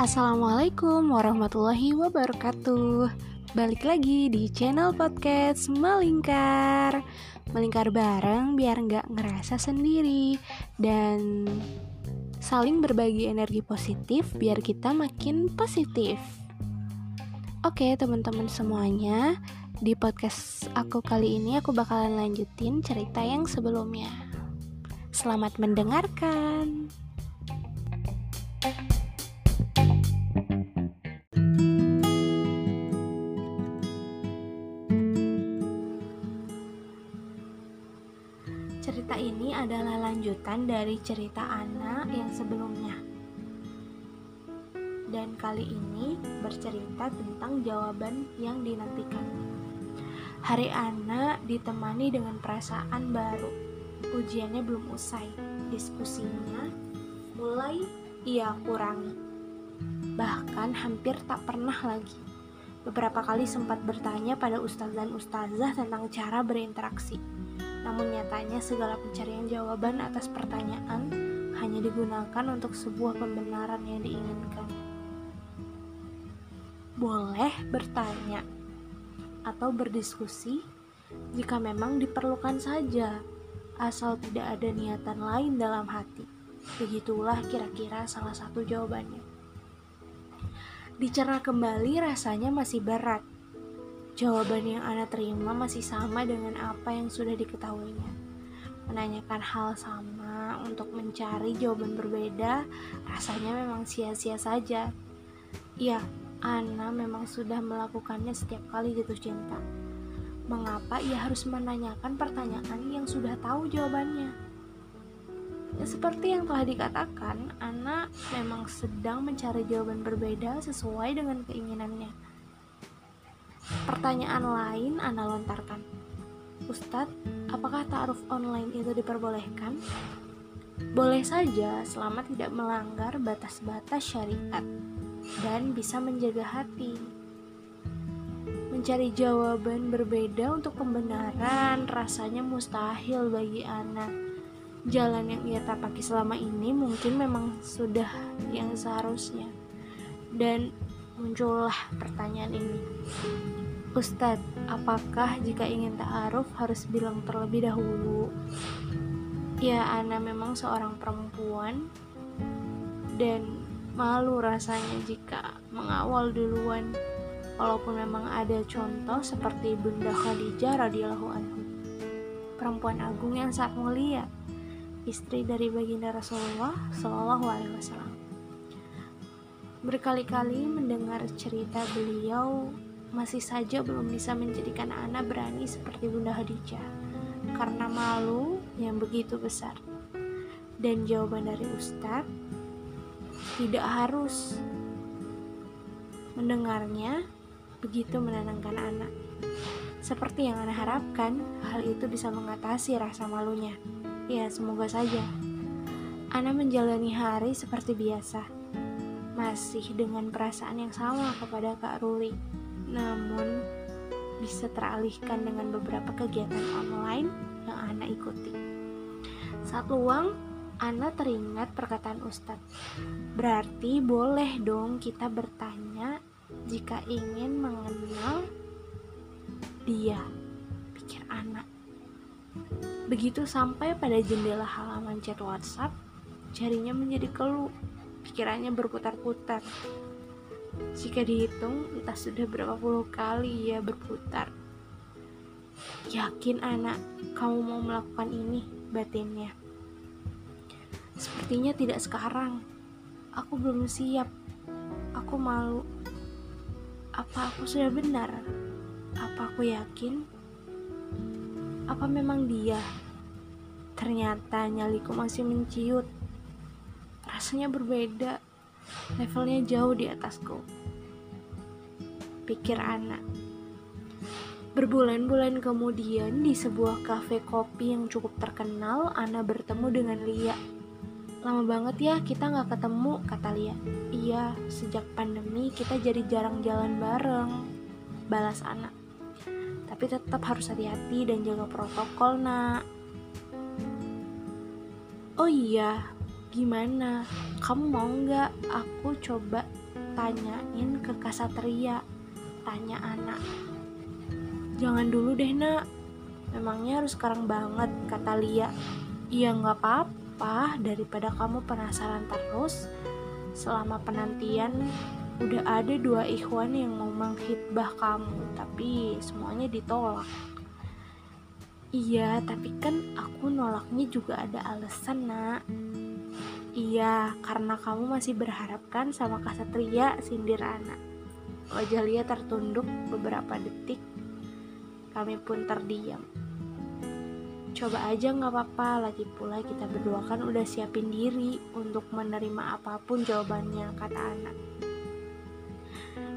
Assalamualaikum warahmatullahi wabarakatuh. Balik lagi di channel podcast Melingkar. Melingkar bareng biar nggak ngerasa sendiri Dan saling berbagi energi positif biar kita makin positif. Oke teman-teman semuanya Di podcast aku kali ini aku bakalan lanjutin cerita yang sebelumnya Selamat mendengarkan Cerita ini adalah lanjutan dari cerita Ana yang sebelumnya. Dan kali ini bercerita tentang jawaban yang dinantikan. Hari Ana ditemani dengan perasaan baru. Ujiannya belum usai. Diskusinya mulai ia kurangi. Bahkan hampir tak pernah lagi. Beberapa kali sempat bertanya pada ustaz dan ustazah tentang cara berinteraksi namun nyatanya segala pencarian jawaban atas pertanyaan hanya digunakan untuk sebuah pembenaran yang diinginkan. Boleh bertanya atau berdiskusi jika memang diperlukan saja, asal tidak ada niatan lain dalam hati. Begitulah kira-kira salah satu jawabannya. Dicerna kembali rasanya masih berat, Jawaban yang Ana terima masih sama dengan apa yang sudah diketahuinya. Menanyakan hal sama untuk mencari jawaban berbeda rasanya memang sia-sia saja. Ya, Ana memang sudah melakukannya setiap kali jatuh cinta. Mengapa ia harus menanyakan pertanyaan yang sudah tahu jawabannya? Ya, seperti yang telah dikatakan, Ana memang sedang mencari jawaban berbeda sesuai dengan keinginannya. Pertanyaan lain Ana lontarkan. Ustadz, apakah ta'aruf online itu diperbolehkan? Boleh saja selama tidak melanggar batas-batas syariat dan bisa menjaga hati. Mencari jawaban berbeda untuk pembenaran rasanya mustahil bagi Ana. Jalan yang ia tapaki selama ini mungkin memang sudah yang seharusnya. Dan muncullah pertanyaan ini. Ustadz, apakah jika ingin ta'aruf harus bilang terlebih dahulu? Ya, Ana memang seorang perempuan dan malu rasanya jika mengawal duluan walaupun memang ada contoh seperti Bunda Khadijah radhiyallahu anhu. Perempuan agung yang sangat mulia. Istri dari baginda Rasulullah Shallallahu alaihi wasallam. Berkali-kali mendengar cerita beliau masih saja belum bisa menjadikan Ana berani seperti Bunda Khadijah. Karena malu yang begitu besar. Dan jawaban dari Ustadz tidak harus. Mendengarnya begitu menenangkan anak. Seperti yang Ana harapkan, hal itu bisa mengatasi rasa malunya. Ya, semoga saja. Ana menjalani hari seperti biasa, masih dengan perasaan yang sama kepada Kak Ruli namun bisa teralihkan dengan beberapa kegiatan online yang Ana ikuti. Saat luang, Ana teringat perkataan Ustadz. Berarti boleh dong kita bertanya jika ingin mengenal dia, pikir Ana. Begitu sampai pada jendela halaman chat WhatsApp, jarinya menjadi keluh, pikirannya berputar-putar. Jika dihitung, entah sudah berapa puluh kali ia berputar. Yakin anak, kamu mau melakukan ini, batinnya. Sepertinya tidak sekarang. Aku belum siap. Aku malu. Apa aku sudah benar? Apa aku yakin? Apa memang dia? Ternyata nyaliku masih menciut. Rasanya berbeda levelnya jauh di atasku. Pikir anak. Berbulan-bulan kemudian di sebuah kafe kopi yang cukup terkenal, Ana bertemu dengan Lia. Lama banget ya kita nggak ketemu, kata Lia. Iya, sejak pandemi kita jadi jarang jalan bareng, balas anak. Tapi tetap harus hati-hati dan jaga protokol, nak. Oh iya, gimana? Kamu mau nggak aku coba tanyain ke Kasatria? Tanya anak. Jangan dulu deh nak, memangnya harus sekarang banget, kata Lia. Iya nggak apa-apa, daripada kamu penasaran terus. Selama penantian, udah ada dua ikhwan yang mau menghitbah kamu, tapi semuanya ditolak. Iya, tapi kan aku nolaknya juga ada alasan, nak. Iya, karena kamu masih berharap kan sama Kasatria, sindir anak. Wajah Lia tertunduk beberapa detik. Kami pun terdiam. Coba aja nggak apa-apa, lagi pula kita berdua kan udah siapin diri untuk menerima apa pun jawabannya, kata anak.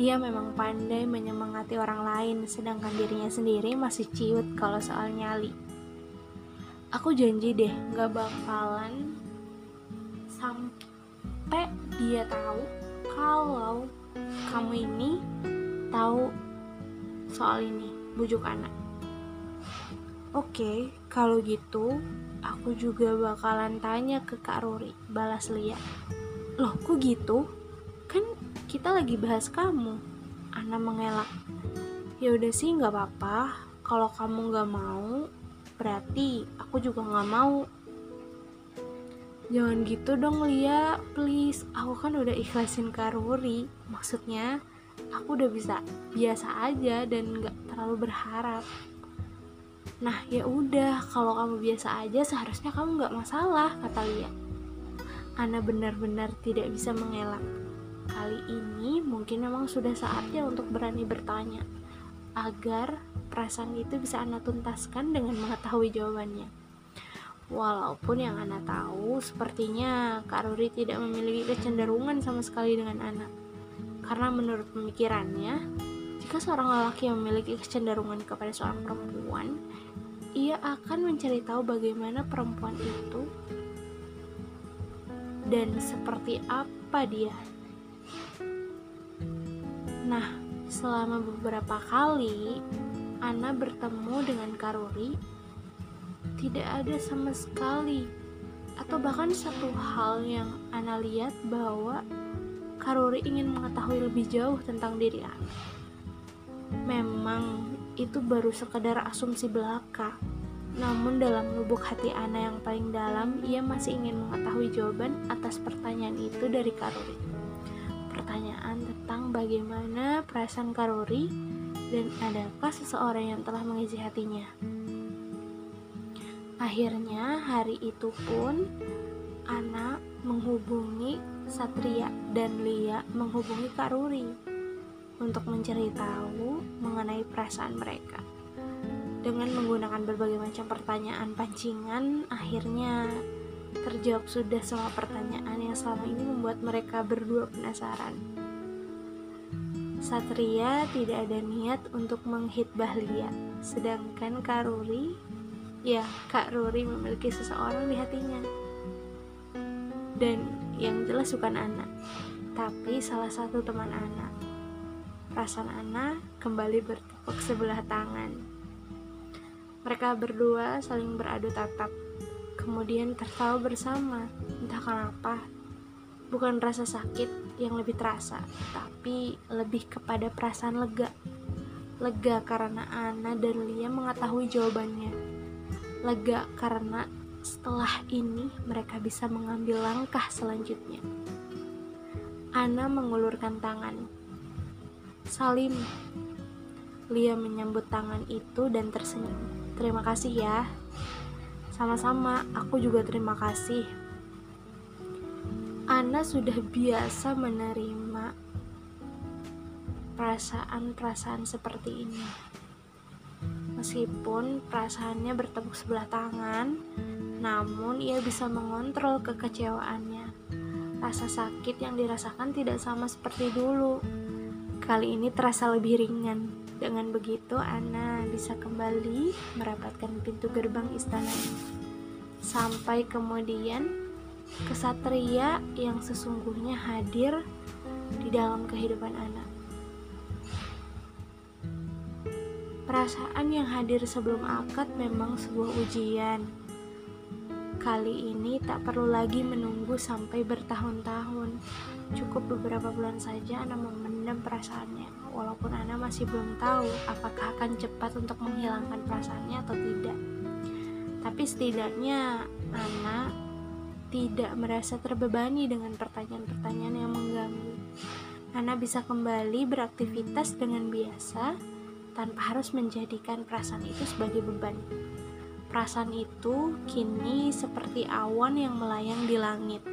Ia memang pandai menyemangati orang lain, sedangkan dirinya sendiri masih ciut kalau soal nyali. Aku janji deh, gak bakalan sampai dia tahu kalau kamu ini tahu soal ini, bujuk anak. Oke, kalau gitu aku juga bakalan tanya ke Kak Ruri, balas Lia. Loh, kok gitu? Kan kita lagi bahas kamu. Ana mengelak. Ya udah sih nggak apa-apa. Kalau kamu nggak mau berarti aku juga nggak mau. Jangan gitu dong Lia. Please aku kan udah ikhlasin karuri maksudnya aku udah bisa biasa aja dan nggak terlalu berharap nah ya udah kalau kamu biasa aja seharusnya kamu nggak masalah kata Lia Ana benar-benar tidak bisa mengelak Kali ini mungkin memang sudah saatnya untuk berani bertanya agar perasaan itu bisa Anda tuntaskan dengan mengetahui jawabannya. Walaupun yang Anda tahu, sepertinya Kak Ruri tidak memiliki kecenderungan sama sekali dengan anak. Karena menurut pemikirannya, jika seorang lelaki memiliki kecenderungan kepada seorang perempuan, ia akan mencari tahu bagaimana perempuan itu dan seperti apa dia Nah, selama beberapa kali Ana bertemu dengan Karuri, tidak ada sama sekali atau bahkan satu hal yang Ana lihat bahwa Karuri ingin mengetahui lebih jauh tentang diri Ana. Memang itu baru sekedar asumsi belaka. Namun dalam lubuk hati Ana yang paling dalam, ia masih ingin mengetahui jawaban atas pertanyaan itu dari Karuri pertanyaan tentang bagaimana perasaan Karori dan adakah seseorang yang telah mengisi hatinya. Akhirnya hari itu pun Ana menghubungi Satria dan Lia menghubungi Karuri untuk mencari tahu mengenai perasaan mereka. Dengan menggunakan berbagai macam pertanyaan pancingan, akhirnya Terjawab sudah semua pertanyaan yang selama ini membuat mereka berdua penasaran. Satria tidak ada niat untuk menghitbah Lia, sedangkan Kak Ruri, ya Kak Ruri memiliki seseorang di hatinya. Dan yang jelas bukan anak, tapi salah satu teman anak. Perasaan anak kembali bertepuk sebelah tangan. Mereka berdua saling beradu tatap kemudian tertawa bersama. Entah kenapa, bukan rasa sakit yang lebih terasa, tapi lebih kepada perasaan lega. Lega karena Ana dan Lia mengetahui jawabannya. Lega karena setelah ini mereka bisa mengambil langkah selanjutnya. Ana mengulurkan tangan. Salim. Lia menyambut tangan itu dan tersenyum. Terima kasih ya. Sama-sama, aku juga terima kasih. Ana sudah biasa menerima perasaan-perasaan seperti ini. Meskipun perasaannya bertepuk sebelah tangan, namun ia bisa mengontrol kekecewaannya. Rasa sakit yang dirasakan tidak sama seperti dulu. Kali ini terasa lebih ringan. Dengan begitu, Ana bisa kembali merapatkan pintu gerbang istana. Sampai kemudian, kesatria yang sesungguhnya hadir di dalam kehidupan Ana. Perasaan yang hadir sebelum akad memang sebuah ujian. Kali ini tak perlu lagi menunggu sampai bertahun-tahun. Cukup beberapa bulan saja Ana memendam perasaannya. Walaupun Ana masih belum tahu apakah akan cepat untuk menghilangkan perasaannya atau tidak. Tapi setidaknya Ana tidak merasa terbebani dengan pertanyaan-pertanyaan yang mengganggu. Ana bisa kembali beraktivitas dengan biasa tanpa harus menjadikan perasaan itu sebagai beban. Perasaan itu kini seperti awan yang melayang di langit.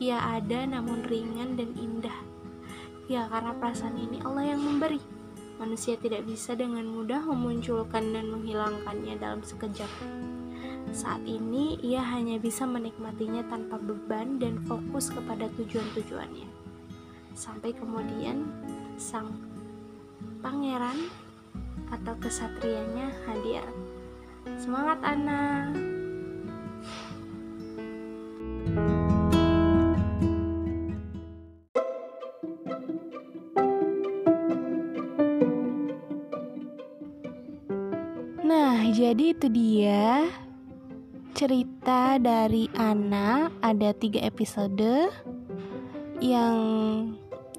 Ia ada namun ringan dan indah. Ya, karena perasaan ini Allah yang memberi. Manusia tidak bisa dengan mudah memunculkan dan menghilangkannya dalam sekejap. Saat ini, ia hanya bisa menikmatinya tanpa beban dan fokus kepada tujuan-tujuannya. Sampai kemudian, sang pangeran atau kesatrianya hadir. Semangat Ana. Jadi itu dia cerita dari Ana. Ada tiga episode yang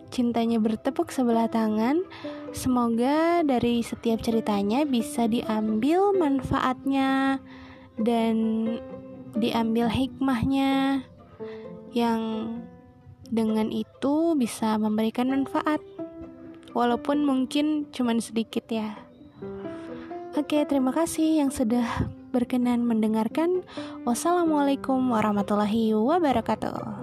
cintanya bertepuk sebelah tangan Semoga dari setiap ceritanya bisa diambil manfaatnya dan diambil hikmahnya yang dengan itu bisa memberikan manfaat walaupun mungkin cuma sedikit ya. Oke, terima kasih yang sudah berkenan mendengarkan. Wassalamualaikum warahmatullahi wabarakatuh.